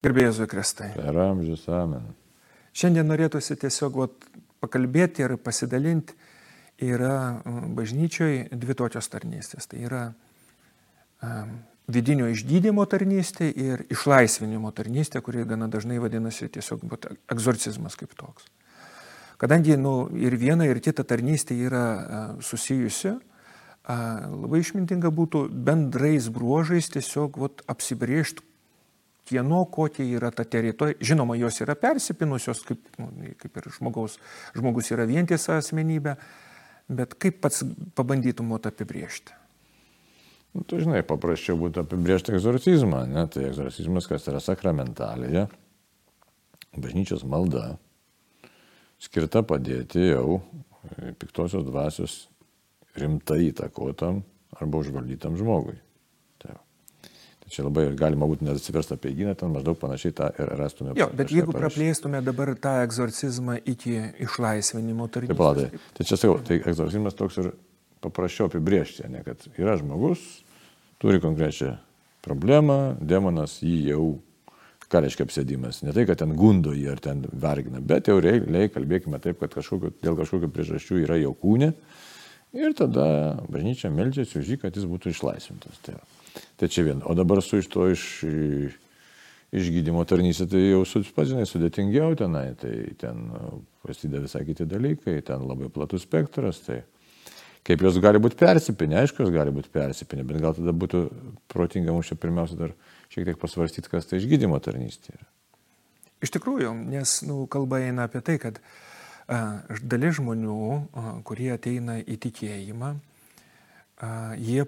Gerbėjai Kristai. Per amžius amen. Šiandien norėtųsi tiesiog vat, pakalbėti ir pasidalinti. Yra bažnyčioje dvi tokios tarnystės. Tai yra um, vidinio išgydymo tarnystė ir išlaisvinimo tarnystė, kuri gana dažnai vadinasi tiesiog vat, egzorcizmas kaip toks. Kadangi nu, ir viena, ir kita tarnystė yra uh, susijusi, uh, labai išmintinga būtų bendrais bruožais tiesiog vat, apsibriežti, kieno kokia yra ta teritorija. Žinoma, jos yra persipinusios, kaip, nu, kaip ir žmogaus, žmogus yra vientisa asmenybė, bet kaip pats pabandytum mot apibriežti? Nu, tu žinai, paprasčiau būtų apibriežti egzorcizmą, ne? Tai egzorcizmas, kas yra sakramentalėje, bažnyčios malda, skirta padėti jau piktosios dvasios rimtai įtakotam arba užvaldytam žmogui. Čia labai galima būtų net atsiversti apie gyną, ten maždaug panašiai tą ir rastume. Jo, bet jeigu praplėstume dabar tą egzorcizmą iki išlaisvinimo tarnybos. Taip, palatai. Tai čia sakau, tai egzorcizmas toks ir paprasčiau apibriežti, ne, kad yra žmogus, turi konkrečią problemą, demonas jį jau, ką reiškia apsėdimas, ne tai, kad ten gundo jį ar ten vargina, bet jau realiai kalbėkime taip, kad kažkokio, dėl kažkokių priežasčių yra jo kūne ir tada bažnyčia meldžiasi už jį, kad jis būtų išlaisvintas. Tai, Tai čia vien. O dabar su iš to iš, išgydymo tarnystė, tai jau pats žinai sudėtingiau tenai, tai ten nu, prasideda visai kiti dalykai, ten labai platus spektras. Tai kaip jos gali būti persipinę, aišku, jos gali būti persipinę, bet gal tada būtų protinga mums čia pirmiausia dar šiek tiek pasvarstyti, kas tai išgydymo tarnystė yra. Iš tikrųjų, nes nu, kalba eina apie tai, kad a, dalis žmonių, a, kurie ateina į tikėjimą, jie,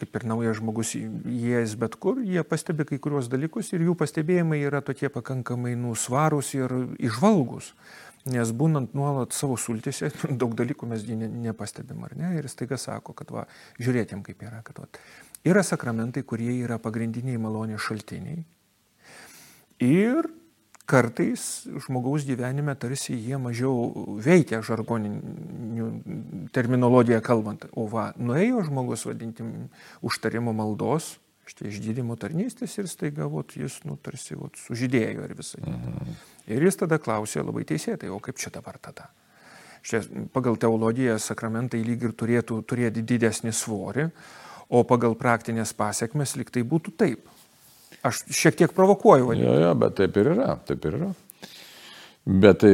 kaip ir naujas žmogus, įėjęs bet kur, jie pastebi kai kuriuos dalykus ir jų pastebėjimai yra tokie pakankamai nusvarūs ir išvalgus. Nes būnant nuolat savo sultėse, daug dalykų mes ne, nepastebim, ar ne? Ir staiga sako, kad va, žiūrėtėm kaip yra, kad va, yra sakramentai, kurie yra pagrindiniai malonės šaltiniai. Ir kartais žmogaus gyvenime tarsi jie mažiau veikia žargoninių terminologiją kalbant. O va, nuėjo žmogus vadintim užtarimo maldos, štai išgydymo tarnystės ir staiga vot, jis nu, tarsi vot, sužydėjo ir visai. Mhm. Ir jis tada klausė labai teisėtai, o kaip čia dabar tada? Šia, pagal teologiją sakramentai lyg ir turėtų turėti didesnį svorį, o pagal praktinės pasiekmes lyg tai būtų taip. Aš šiek tiek provokuoju. Jo, jo, bet taip ir yra, taip ir yra. Bet tai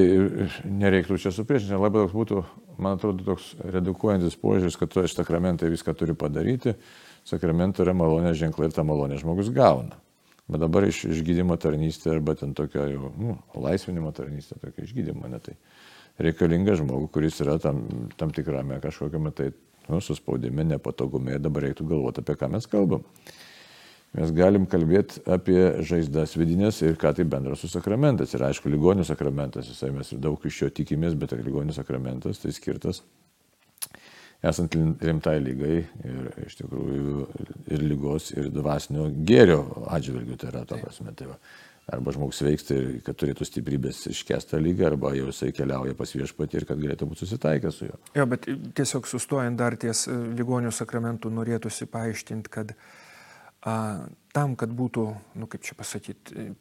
nereiktų čia supriešinti, labai toks būtų, man atrodo, toks redukuojantis požiūris, kad tu iš sakramentai viską turi padaryti, sakramentai yra malonės ženklai ir tą malonę žmogus gauna. Bet dabar iš išgydymo tarnystė arba ten tokio jau, nu, laisvinimo tarnystė, tokio išgydymo, ne tai reikalinga žmogui, kuris yra tam, tam tikrame kažkokiame tai, nu, suspaudime, nepatogume ir dabar reiktų galvoti, apie ką mes kalbam mes galim kalbėti apie žaizdas vidinės ir ką tai bendra su sakramentas. Ir aišku, ligonių sakramentas, visai mes daug iš jo tikimės, bet ligonių sakramentas tai skirtas esant rimtai lygai ir iš tikrųjų ir lygos, ir dvasinio gėrio atžvilgių, tai yra to prasme. Tai va. Arba žmogus veiksta ir kad turėtų stiprybės iškestą lygą, arba jau jisai keliauja pas viešpatį ir kad galėtų būti susitaikęs su juo. Jo, bet tiesiog sustojant dar ties e, ligonių sakramentų norėtųsi paaiškinti, kad uh, tam, kad būtų, nu kaip čia pasakyti,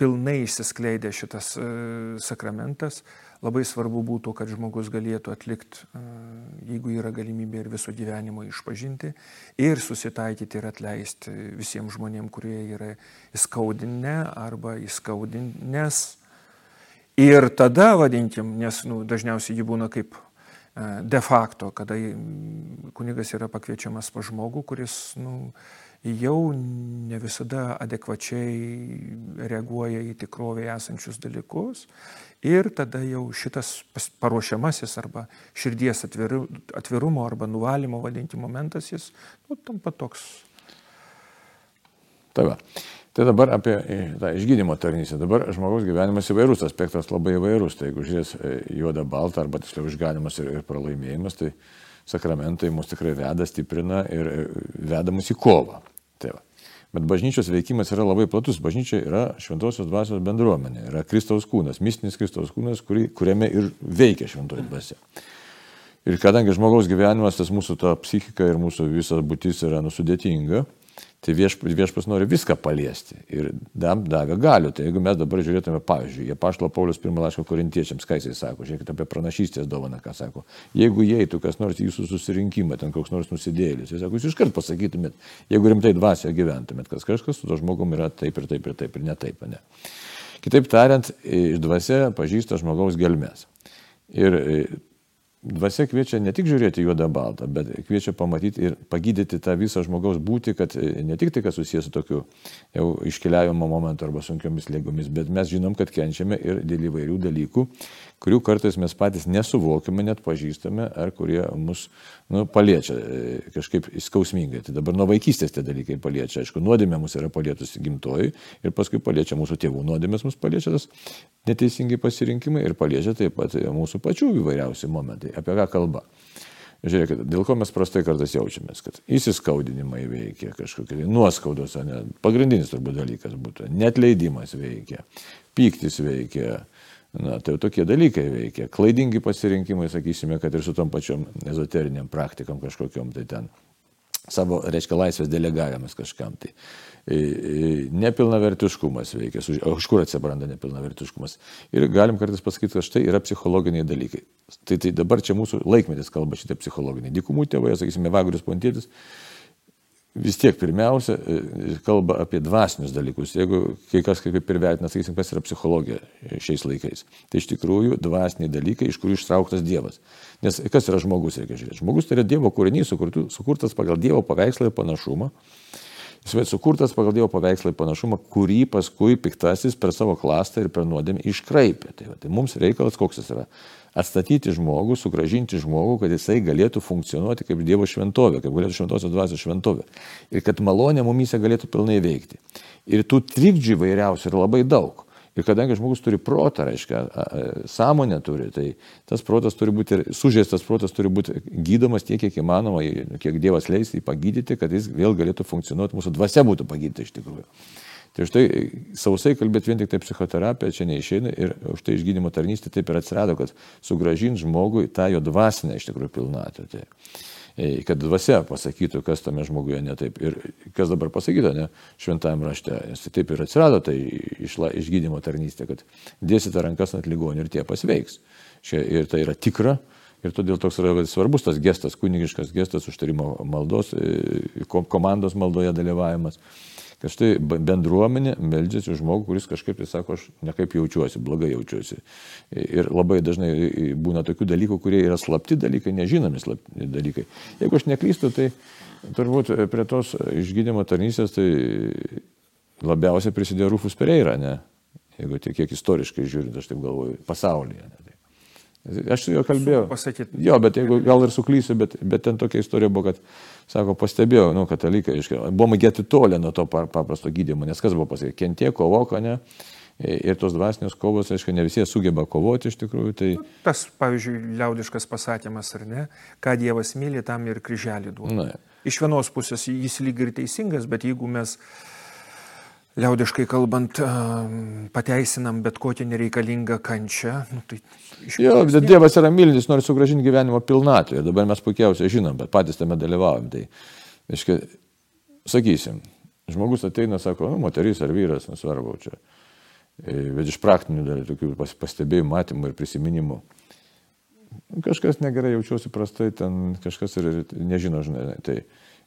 pilnai išsiskleidė šitas e, sakramentas, labai svarbu būtų, kad žmogus galėtų atlikti, a, jeigu yra galimybė ir viso gyvenimo išpažinti ir susitaikyti ir atleisti visiems žmonėms, kurie yra įskaudinę arba įskaudinęs. Ir tada, vadinkim, nes nu, dažniausiai jį būna kaip de facto, kada kunigas yra pakviečiamas pa žmogų, kuris nu, jau ne visada adekvačiai reaguoja į tikrovėje esančius dalykus ir tada jau šitas paruošiamasis arba širdies atviru, atvirumo arba nuvalymo vadinti momentas jis nu, tampa toks. Tai, va. tai dabar apie e, tą išgydymo tarnystę. Dabar žmogaus gyvenimas įvairus, aspektas labai įvairus. Tai jeigu žiūrės e, juoda balta arba tiksliau išganimas ir, ir pralaimėjimas, tai sakramentai mus tikrai veda, stiprina ir e, veda mus į kovą. Tai va. Bet bažnyčios veikimas yra labai platus. Bažnyčia yra šventosios dvasios bendruomenė, yra Kristaus kūnas, mistinis Kristaus kūnas, kuri, kuriame ir veikia šventoji dvasia. Ir kadangi žmogaus gyvenimas, tas mūsų ta psichika ir mūsų visa būtis yra nusudėtinga, Tai viešpas, viešpas nori viską paliesti ir dam davė galių. Tai jeigu mes dabar žiūrėtume, pavyzdžiui, jie paštalo Paulius pirmą laišką korintiečiams, ką jisai sako, žiūrėkite apie pranašystės dovaną, ką sako. Jeigu įeitų kas nors jūsų susirinkimą, ten koks nors nusidėlis, jis sako, jūs iškart pasakytumėt, jeigu rimtai dvasioje gyventumėt, kas kažkas su to žmogumi yra taip ir taip ir taip ir ne taip, ne. Kitaip tariant, dvasia pažįsta žmogaus gelmes. Ir Dvasia kviečia ne tik žiūrėti juodą baltą, bet kviečia pamatyti ir pagydyti tą visą žmogaus būti, kad e, ne tik tai, kas susijęs su tokiu jau iškeliavimo momentu arba sunkiomis lėgomis, bet mes žinom, kad kenčiame ir dėl įvairių dalykų, kurių kartais mes patys nesuvokime, net pažįstame, ar kurie mus nu, paliečia e, kažkaip skausmingai. Tai dabar nuo vaikystės tie dalykai paliečia. Aišku, nuodėmė mus yra palietusi gimtoji ir paskui paliečia mūsų tėvų nuodėmės, mus paliečia tas neteisingi pasirinkimai ir paliečia taip pat mūsų pačių įvairiausi momentai. Apie ką kalba? Žiūrėkit, dėl ko mes prastai kartais jaučiamės, kad įsiskaudinimai veikia kažkokie, nuoskaudos, ne, pagrindinis turbūt dalykas būtų, net leidimas veikia, pyktis veikia, Na, tai tokie dalykai veikia. Klaidingi pasirinkimai, sakysime, kad ir su tom pačiom ezoteriniam praktikom kažkokiam, tai ten savo, reiškia, laisvės delegavimas kažkam. Tai nepilnavertiškumas veikia, iš kur atsiranda nepilnavertiškumas. Ir galim kartais pasakyti, kad štai yra psichologiniai dalykai. Tai, tai dabar čia mūsų laikmetis kalba šitie psichologiniai. Dykumų tėvai, sakysime, Vagrius Pontėtis, vis tiek pirmiausia e, kalba apie dvasinius dalykus. Jeigu kai kas kaip ir vertina, sakysim, kas yra psichologija šiais laikais, tai iš tikrųjų dvasiniai dalykai, iš kurių ištrauktas Dievas. Nes kas yra žmogus, reikia žiūrėti. Žmogus tai yra Dievo kūrinys, sukurtas pagal Dievo paveikslą ir panašumą. Jis bet sukurtas pagal Dievo paveikslą ir panašumą, kurį paskui piktasis per savo klastą ir per nuodėmę iškraipė. Tai, va, tai mums reikalas koks jis yra atstatyti žmogų, sugražinti žmogų, kad jisai galėtų funkcionuoti kaip Dievo šventovė, kaip galėtų šventosios dvasios šventovė. Ir kad malonė mumyse galėtų pilnai veikti. Ir tų trikdžių vairiausių yra labai daug. Ir kadangi žmogus turi protą, reiškia, sąmonę turi, tai tas protas turi būti sužeistas protas turi būti gydomas tiek, kiek įmanoma, kiek Dievas leis jį pagydyti, kad jis vėl galėtų funkcionuoti, mūsų dvasia būtų pagydyta iš tikrųjų. Tai štai sausai kalbėti vien tik tai psichoterapija čia neišeina ir už tai išgydymo tarnystė taip ir atsirado, kad sugražint žmogui tą jo dvasinę iš tikrųjų pilnatę. Tai, kad dvasia pasakytų, kas tame žmoguje ne taip. Ir kas dabar pasakyta, ne, šventajame rašte. Nes tai taip ir atsirado tai išla, išgydymo tarnystė, kad dėsite rankas ant ligonių ir tie pasveiks. Šia, ir tai yra tikra. Ir todėl toks yra svarbus tas gestas, kunigiškas gestas, užtarimo maldos, e, komandos maldoje dalyvavimas kad štai bendruomenė meldžiasi žmogų, kuris kažkaip tai sako, aš nekaip jaučiuosi, blogai jaučiuosi. Ir labai dažnai būna tokių dalykų, kurie yra slapti dalykai, nežinomi slapti dalykai. Jeigu aš neklystu, tai turbūt prie tos išgydymo tarnysės tai labiausiai prisidėjo Rufus Pereira, ne? Jeigu tiek kiek istoriškai žiūrint, aš taip galvoju, pasaulyje. Ne? Aš su juo kalbėjau. Pasakyti. Jo, bet jeigu gal ir suklysiu, bet, bet ten tokia istorija buvo, kad, sako, pastebėjau, nu, katalikai, buvome gėti tolę nuo to paprasto gydymo, nes kas buvo pasakyti, kentie, kovok, ne? Ir tos dvasinės kovos, aišku, ne visi sugeba kovoti iš tikrųjų. Tai... Nu, tas, pavyzdžiui, liaudiškas pasakymas, ar ne, ką Dievas myli, tam ir kryželį duoda. Iš vienos pusės jis lyg ir teisingas, bet jeigu mes liaudiškai kalbant, pateisinam bet kokią nereikalingą kančią. Nu, tai jo, bet Dievas yra mylintis, nori sugražinti gyvenimo pilnatvę. Dabar mes puikiausiai žinom, bet patys tame dalyvaujam. Tai, aiškia, sakysim, žmogus ateina, sako, nu, moteris ar vyras, nesvarbu čia. E, bet iš praktinių dar tokių pastebėjimų, matymų ir prisiminimų. Kažkas negerai jaučiuosi prastai, ten kažkas ir nežino, žinai. Tai,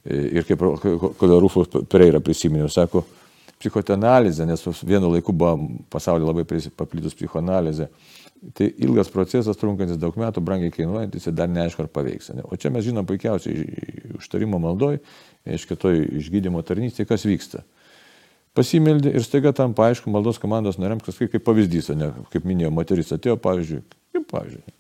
e, ir kaip kodėl Rufus Pereira prisiminiau, sako, psichoanalizė, nes vienu laiku buvo pasaulyje labai paplitus psichoanalizė. Tai ilgas procesas, trunkantis daug metų, brangiai kainuojantis ir dar neaišku, ar paveiks. O čia mes žinom puikiausiai užtarimo maldoj, iš kitoj išgydymo tarnystėje, kas vyksta. Pasimeldė ir staiga tam paaišku maldos komandos nariams, kas kaip, pavyzdys, ne, kaip minėjau, moteris atėjo, pavyzdžiui, kaip pavyzdžiui.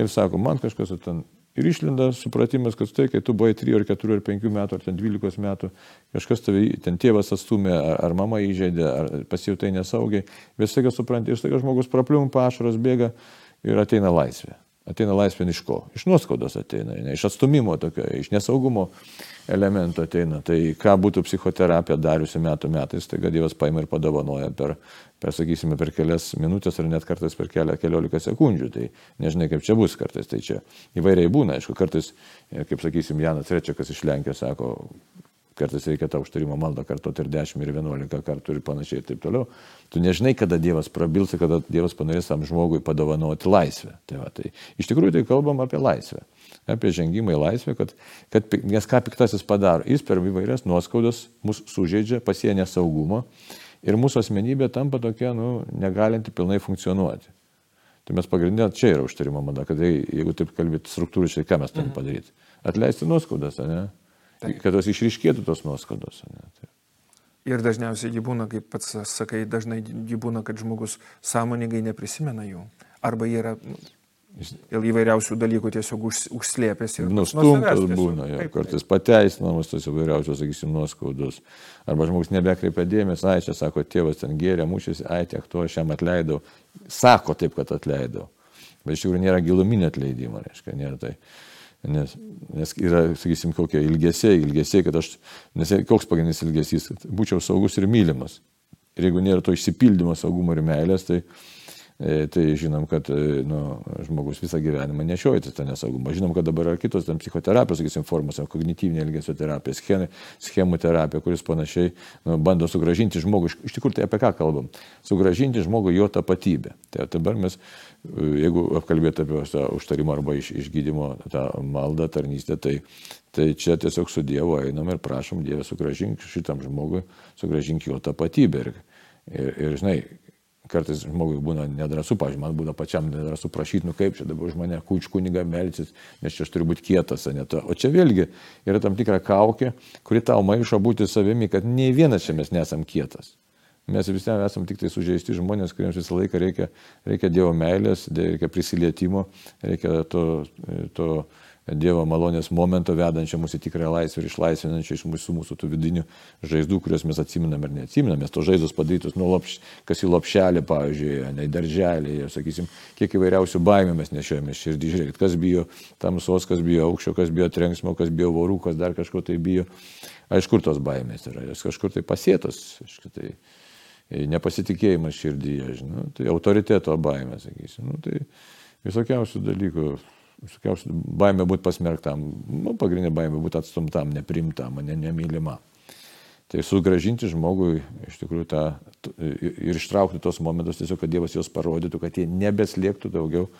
Ir sako, man kažkas ten Ir išlenda supratimas, kad tai, kai tu buvai 3 ar 4 ar 5 metų ar ten 12 metų, kažkas tave, ten tėvas atstumė, ar, ar mama įžeidė, ar pasijautai nesaugiai, vis staiga supranti, ir staiga žmogus prapliumpa, ašaros bėga ir ateina laisvė. Ateina laisvė iš ko? Iš nuoskaudos ateina, ne, iš atstumimo, tokio, iš nesaugumo elemento ateina. Tai ką būtų psichoterapija dariusi metų metais, tai Dievas paima ir padovanoja per, per, sakysime, per kelias minutės ar net kartais per kelią, keliolika sekundžių. Tai nežinai, kaip čia bus kartais. Tai čia įvairiai būna, aišku, kartais, kaip sakysim, Janas Rečiakas iš Lenkijos sako, kartais reikia tą užtarimo maldą kartuoti ir 10 ir 11 kartų ir panašiai ir taip toliau. Tu nežinai, kada Dievas prabils kada Dievas panorės tam žmogui padovanoti laisvę. Tai, va, tai iš tikrųjų tai kalbam apie laisvę, apie žengimą į laisvę, kad, kad, nes ką piktasis padaro, jis per įvairias nuoskaudas mus sužeidžia, pasienė saugumo ir mūsų asmenybė tampa tokia, nu, negalinti pilnai funkcionuoti. Tai mes pagrindinė čia yra užtarimo mada, kad jeigu taip kalbėti struktūriškai, ką mes turime mhm. padaryti? Atleisti nuoskaudas, ne? Taip. Kad tos išryškėtų tos nuoskaudos. Ne? Taip. Ir dažniausiai jį būna, kaip pats sakai, dažnai jį būna, kad žmogus sąmoningai neprisimena jų. Arba jie yra dėl įvairiausių dalykų tiesiog už, užslėpęs ir nustumtas būna, jo, taip, kartais pateisinamas tos įvairiausios, sakysim, nuoskaudos. Arba žmogus nebekreipia dėmesio, ai čia sako, tėvas ten gėrė, mušėsi, ai tiek to aš jam atleidau. Sako taip, kad atleidau. Bet iš tikrųjų nėra giluminio atleidimo, reiškia, nėra tai. Nes, nes yra, sakysim, kokie ilgesiai, ilgesiai, kad aš, nes koks pagrindinis ilgesys, kad būčiau saugus ir mylimas. Ir jeigu nėra to išsipildymo saugumo ir meilės, tai, e, tai žinom, kad e, nu, žmogus visą gyvenimą nešiojasi tą nesaugumą. Žinom, kad dabar yra kitos tam psichoterapijos, sakysim, formos, kognityvinė elgesio terapija, schemų, terapija, kuris panašiai nu, bando sugražinti žmogų. Iš tikrųjų, tai apie ką kalbam? Sugražinti žmogų jo tapatybę. Tai dabar mes jeigu apkalbėti apie tą užtarimą arba iš, išgydymo tą maldą, tarnystę, tai, tai čia tiesiog su Dievu einam ir prašom Dievę sugražink šitam žmogui, sugražink jo tapatybę. Ir, ir, ir žinai, kartais žmogui būna nedrasu, pažiūrėjau, man būna pačiam nedrasu prašyti, nu kaip čia dabar už mane kuč kuniga melsis, nes čia aš turiu būti kietas, ne to. O čia vėlgi yra tam tikra kaukė, kuri tau maišo būti savimi, kad nei vienas čia mes nesam kietas. Mes visi esame tik tai sužeisti žmonės, kuriems visą laiką reikia, reikia Dievo meilės, reikia prisilietimo, reikia to, to Dievo malonės momento vedančio mūsų tikrąją laisvę ir išlaisvinančio iš mūsų, mūsų tų vidinių žaizdų, kuriuos mes atsiminam ir neatsiminam. Mes to žaizdus padarytus, nu, lopš, kas į lopšelį, pavyzdžiui, ne į darželį, sakysim, kiek įvairiausių baimė mes nešiojame širdį. Žiūrėkit, kas bijo tamsos, kas bijo aukščio, kas bijo trenksmo, kas bijo vorų, kas dar kažko tai bijo. Aišku, tos baimės yra, jos kažkur tai pasėtos. Aišku, tai, nepasitikėjimas širdyje, žinau, tai autoriteto baimė, sakysim, nu, tai visokiausių dalykų, visokiausių baimė būti pasmerktam, nu, pagrindinė baimė būti atstumtam, neprimtam, ne, nemylimam. Tai sugražinti žmogui iš tikrųjų tą ir ištraukti tos momentus, tiesiog, kad Dievas juos parodytų, kad jie nebeslėptų daugiau,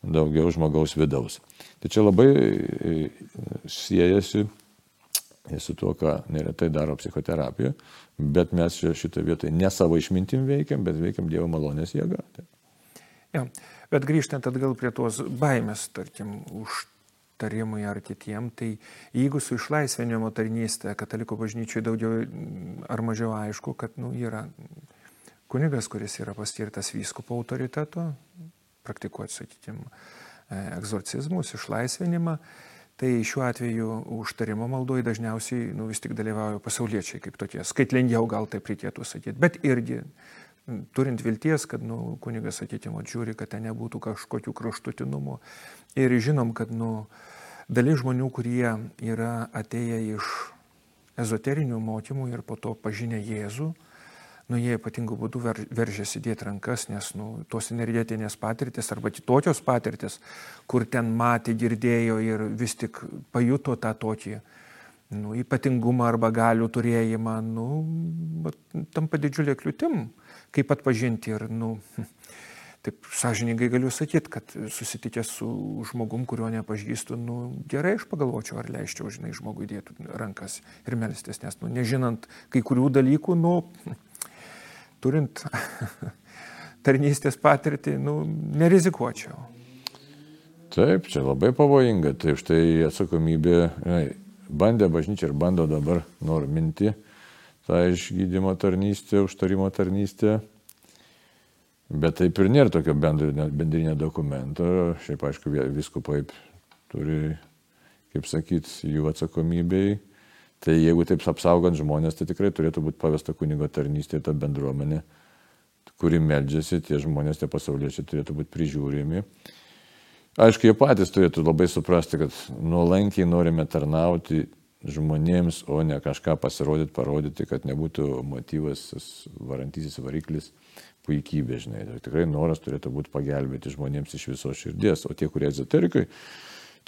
daugiau žmogaus vidaus. Tai čia labai siejasi su tuo, ką neretai daro psichoterapija, bet mes šitą vietą ne savo išmintim veikiam, bet veikiam Dievo malonės jėga. Ja, bet grįžtant atgal prie tos baimės, tarkim, užtarimui ar kitiem, tai jeigu su išlaisvinimo tarnystė katalikų bažnyčiai daugiau ar mažiau aišku, kad nu, yra kunigas, kuris yra paskirtas vyskupo autoriteto, praktikuoti, sakykime, egzorcizmus, išlaisvinimą, Tai šiuo atveju užtarimo maldoje dažniausiai nu, vis tik dalyvauja pasauliečiai kaip tokie, skaitlingiau gal taip reikėtų sakyti, bet irgi turint vilties, kad nu, kunigas, sakykime, žiūri, kad ten nebūtų kažkokių kraštutinumų. Ir žinom, kad nu, dalis žmonių, kurie yra atėję iš ezoterinių mokymų ir po to pažinę Jėzų, nu, jie ypatingų būdų ver, veržiasi dėti rankas, nes nu, tos energetinės patirtis arba kitokios patirtis, kur ten matė, girdėjo ir vis tik pajuto tą tokį nu, ypatingumą arba galių turėjimą, nu, tampa didžiulė kliūtim, kaip atpažinti ir, nu, taip sąžiningai galiu sakyti, kad susitikęs su žmogum, kurio nepažįstu, nu, gerai aš pagalvočiau, ar leisčiau, žinai, žmogui dėti rankas ir melstis, nes, nu, nežinant kai kurių dalykų, nu, turint tarnystės patirtį, nu, nerizikuočiau. Taip, čia labai pavojinga. Tai štai atsakomybė, žinai, bandė bažnyčia ir bando dabar norminti tą išgydymo tarnystę, užtarimo tarnystę. Bet taip ir nėra tokio bendrinio dokumento. Šiaip aišku, viskupai turi, kaip sakyt, jų atsakomybei Tai jeigu taip apsaugant žmonės, tai tikrai turėtų būti pavesta kunigo tarnystė ta bendruomenė, kuri meldžiasi, tie žmonės, tie pasauliečiai turėtų būti prižiūrimi. Aišku, jie patys turėtų labai suprasti, kad nuolankiai norime tarnauti žmonėms, o ne kažką pasirodyti, parodyti, kad nebūtų motyvas varantysis variklis puikybė, žinai. Tikrai noras turėtų būti pagelbėti žmonėms iš viso širdies, o tie, kurie ezoterikai,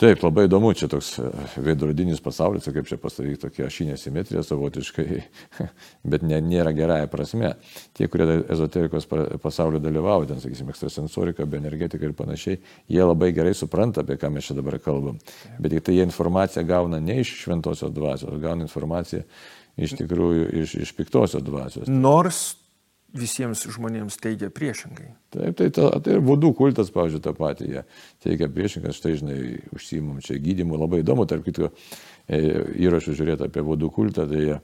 Taip, labai įdomu, čia toks e, veidrodinis pasaulis, kaip čia pasakyti, tokia ašinė simetrija savotiškai, bet ne, nėra gerąją prasme. Tie, kurie ezoterikos pasaulio dalyvauja, ten, sakysime, ekstrasensorika, bioenergetika ir panašiai, jie labai gerai supranta, apie ką mes čia dabar kalbam. Bet tik tai jie informaciją gauna ne iš šventosios dvasios, gauna informaciją iš tikrųjų iš, iš piktosios dvasios. Nors visiems žmonėms teigia priešingai. Taip, tai, ta, tai ir vodų kultas, pavyzdžiui, tą patį jie teigia priešingai, štai, žinai, užsimam čia gydimu, labai įdomu, tarp kitko, e, įrašų žiūrėti apie vodų kultą, tai jie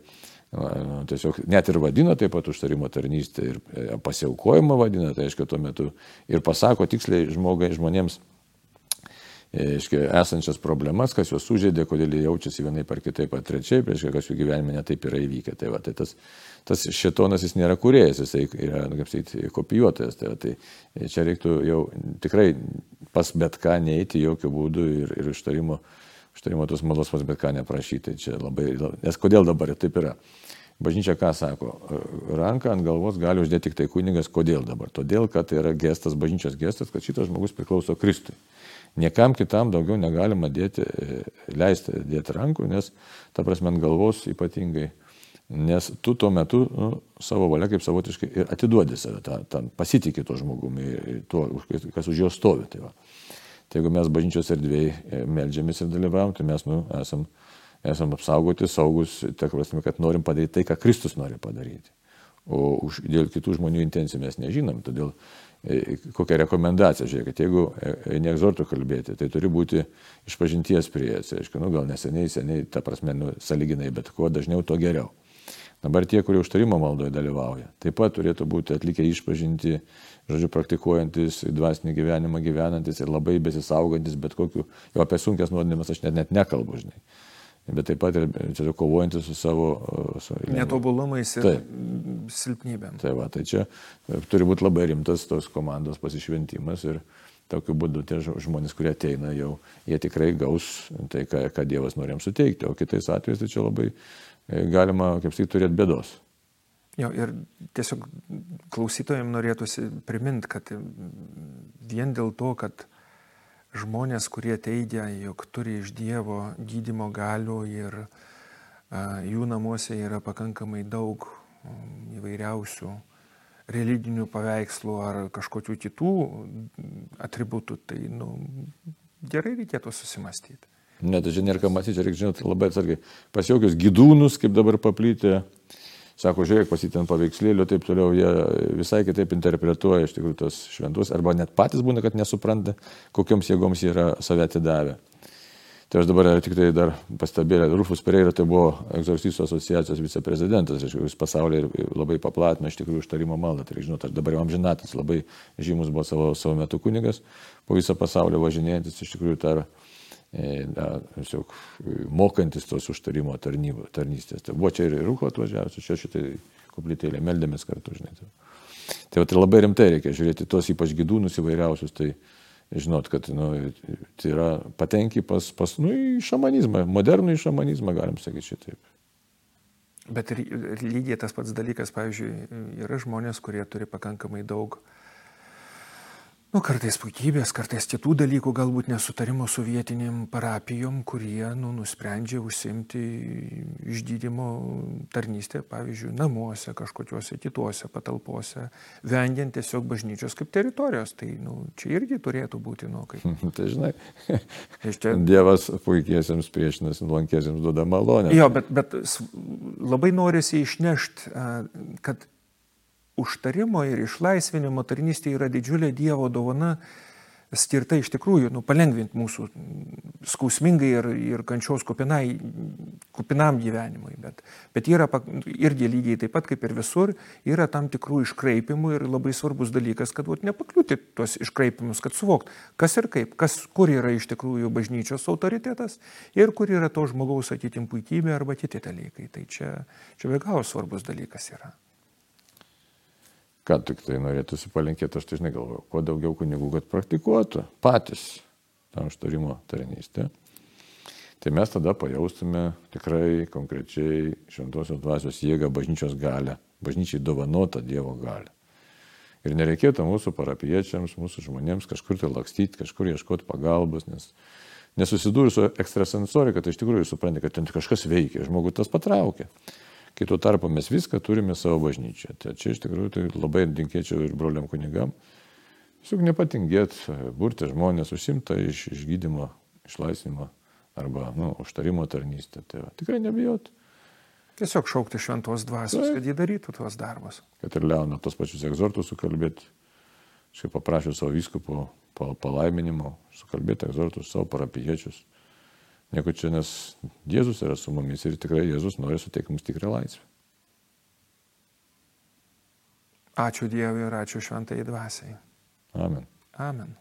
nu, tiesiog net ir vadina taip pat užtarimo tarnystę ir e, pasiaukojimą vadina, tai aišku, tuo metu ir pasako tiksliai žmogai, žmonėms, e, esančias problemas, kas juos sužeidė, kodėl jie jaučiasi vienai par kitaip, ar trečiai, prieš kas jų gyvenime netaip yra įvykę. Tai, va, tai tas tas šetonas jis nėra kuriejas, jisai yra, nu, kaip sakyti, kopijuotojas. Tai, tai čia reiktų jau tikrai pas bet ką neiti jokių būdų ir, ir užtarimo, užtarimo tos malos pas bet ką neprašyti. Čia labai, nes kodėl dabar taip yra? Bažnyčia ką sako? Ranką ant galvos gali uždėti tik tai kunigas. Kodėl dabar? Todėl, kad tai yra gestas, bažnyčios gestas, kad šitas žmogus priklauso Kristui. Niekam kitam daugiau negalima dėti, leisti dėti rankų, nes, ta prasme, ant galvos ypatingai Nes tu tuo metu nu, savo valia kaip savotiškai ir atiduodi save, tą, tą pasitikė to žmogumi, tuo, kas už jo stovi. Tai, va. tai jeigu mes bažnyčios erdvėjai e, melžiamės ir dalyvavom, tai mes nu, esam, esam apsaugoti, saugus, tiek prasme, kad norim padaryti tai, ką Kristus nori padaryti. O už, dėl kitų žmonių intencijų mes nežinom, todėl e, kokią rekomendaciją, žiūrėkit, jeigu e, neegzortų kalbėti, tai turi būti iš pažinties prieėjęs, reiškia, nu, gal neseniai, seniai, ta prasme, nu, saliginai, bet kuo dažniau, to geriau. Dabar tie, kurie užtarimo maldoje dalyvauja, taip pat turėtų būti atlikę išpažinti, žodžiu, praktikuojantis dvasinį gyvenimą, gyvenantis ir labai besisaugantis, bet kokiu, jau apie sunkės nuodėmės aš net, net nekalbu, žinai. Bet taip pat ir čia kovojantis su savo... Su, Netobulumais ir taip. silpnybėm. Tai va, tai čia turi būti labai rimtas tos komandos pasišventimas ir tokiu būdu tie žmonės, kurie ateina, jau jie tikrai gaus tai, ką, ką Dievas norėm suteikti, o kitais atvejais tai čia labai E, galima, kaip sakyt, turėti bėdos. Jo, ir tiesiog klausytojams norėtųsi priminti, kad vien dėl to, kad žmonės, kurie teigia, jog turi iš Dievo gydimo galių ir jų namuose yra pakankamai daug įvairiausių religinių paveikslų ar kažkokių kitų atributų, tai nu, gerai reikėtų susimastyti. Ne, tai čia nėra ką matyti, reikia žinoti labai atsargiai. Pas jokius gydūnus, kaip dabar paplytė, sako, žiūrėk, pasitent paveikslėlių, taip toliau, jie visai kitaip interpretuoja iš tikrųjų tos šventus, arba net patys būna, kad nesupranta, kokioms jėgoms yra save atidavę. Tai aš dabar tik tai dar pastebėjau, Rufus Pereira tai buvo egzorcistų asociacijos viceprezidentas, iš tikrųjų, pasaulyje labai paplatino iš tikrųjų užtarimo maldą. Tai žinot, aš dabar jau amžinatas, labai žymus buvo savo, savo metu kunigas, po visą pasaulį važinėjantis, iš tikrųjų tar, E, na, tiesiog mokantis tos užtarimo tarnybo, tarnystės. Tai buvo čia ir rūko atvažiavęs, čia šitai koplytėlė, meldėmės kartu, žinai. Tai, tai labai rimtai reikia žiūrėti tos ypač gydūnus įvairiausius, tai žinot, kad nu, tai yra patenki pas, pas nu, į šamanizmą, modernų į šamanizmą, galim sakyti šitaip. Bet ir lygiai tas pats dalykas, pavyzdžiui, yra žmonės, kurie turi pakankamai daug uh, Nu, kartais puikybės, kartais kitų dalykų, galbūt nesutarimo su vietiniam parapijom, kurie nu, nusprendžia užsimti išgydymo tarnystę, pavyzdžiui, namuose, kažkokiuose kituose patalpose, vengiant tiesiog bažnyčios kaip teritorijos. Tai nu, čia irgi turėtų būti, nu, kaip. tai žinai, čia... Dievas puikiesiems priešinasi, nuolankiesiems duoda malonę. Jo, bet, bet labai norisi išnešti, kad užtarimo ir išlaisvinimo tarnystė yra didžiulė Dievo dovana, skirta iš tikrųjų nu, palengvinti mūsų skausmingai ir, ir kančios kupinai, kupinam gyvenimui. Bet, bet yra irgi lygiai taip pat kaip ir visur, yra tam tikrų iškraipimų ir labai svarbus dalykas, kad vat, nepakliūti tuos iškraipimus, kad suvokt, kas ir kaip, kas, kur yra iš tikrųjų bažnyčios autoritetas ir kur yra to žmogaus, sakytim, puikybė arba kiti dalykai. Tai čia, čia be galo svarbus dalykas yra ką tik tai norėtųsi palinkėti, aš tai žinai galvoju, kuo daugiau kunigų, kad praktikuotų patys tą užtarimo tarnystę. Tai mes tada pajaustume tikrai konkrečiai šventosios dvasios jėgą, bažnyčios galę, bažnyčiai dovanotą Dievo galę. Ir nereikėtų mūsų parapiečiams, mūsų žmonėms kažkur tai lakstyti, kažkur ieškoti pagalbos, nes nesusidūrus su ekstrasensorika, tai iš tikrųjų supranti, kad ten kažkas veikia, žmogus tas patraukia. Kai tuo tarpu mes viską turime savo bažnyčią. Tai čia iš tikrųjų tai labai dinkėčiau ir broliam kunigam. Tiesiog nepatingėt, burti žmonės užsimta iš išgydymo, išlaisvinimo arba nu, užtarimo tarnystę. Tai va, tikrai nebijot. Tiesiog šaukti šventos dvasios, kad jį darytų tuos darbus. Kad ir Leoną tos pačius egzortus sukalbėti. Aš kaip paprašiau savo vyskupo palaiminimo, sukalbėti egzortus savo parapiečius. Nieko čia, nes Jėzus yra su mumis ir tikrai Jėzus nori suteikti mums tikrą laisvę. Ačiū Dievui ir ačiū šventai dvasiai. Amen. Amen.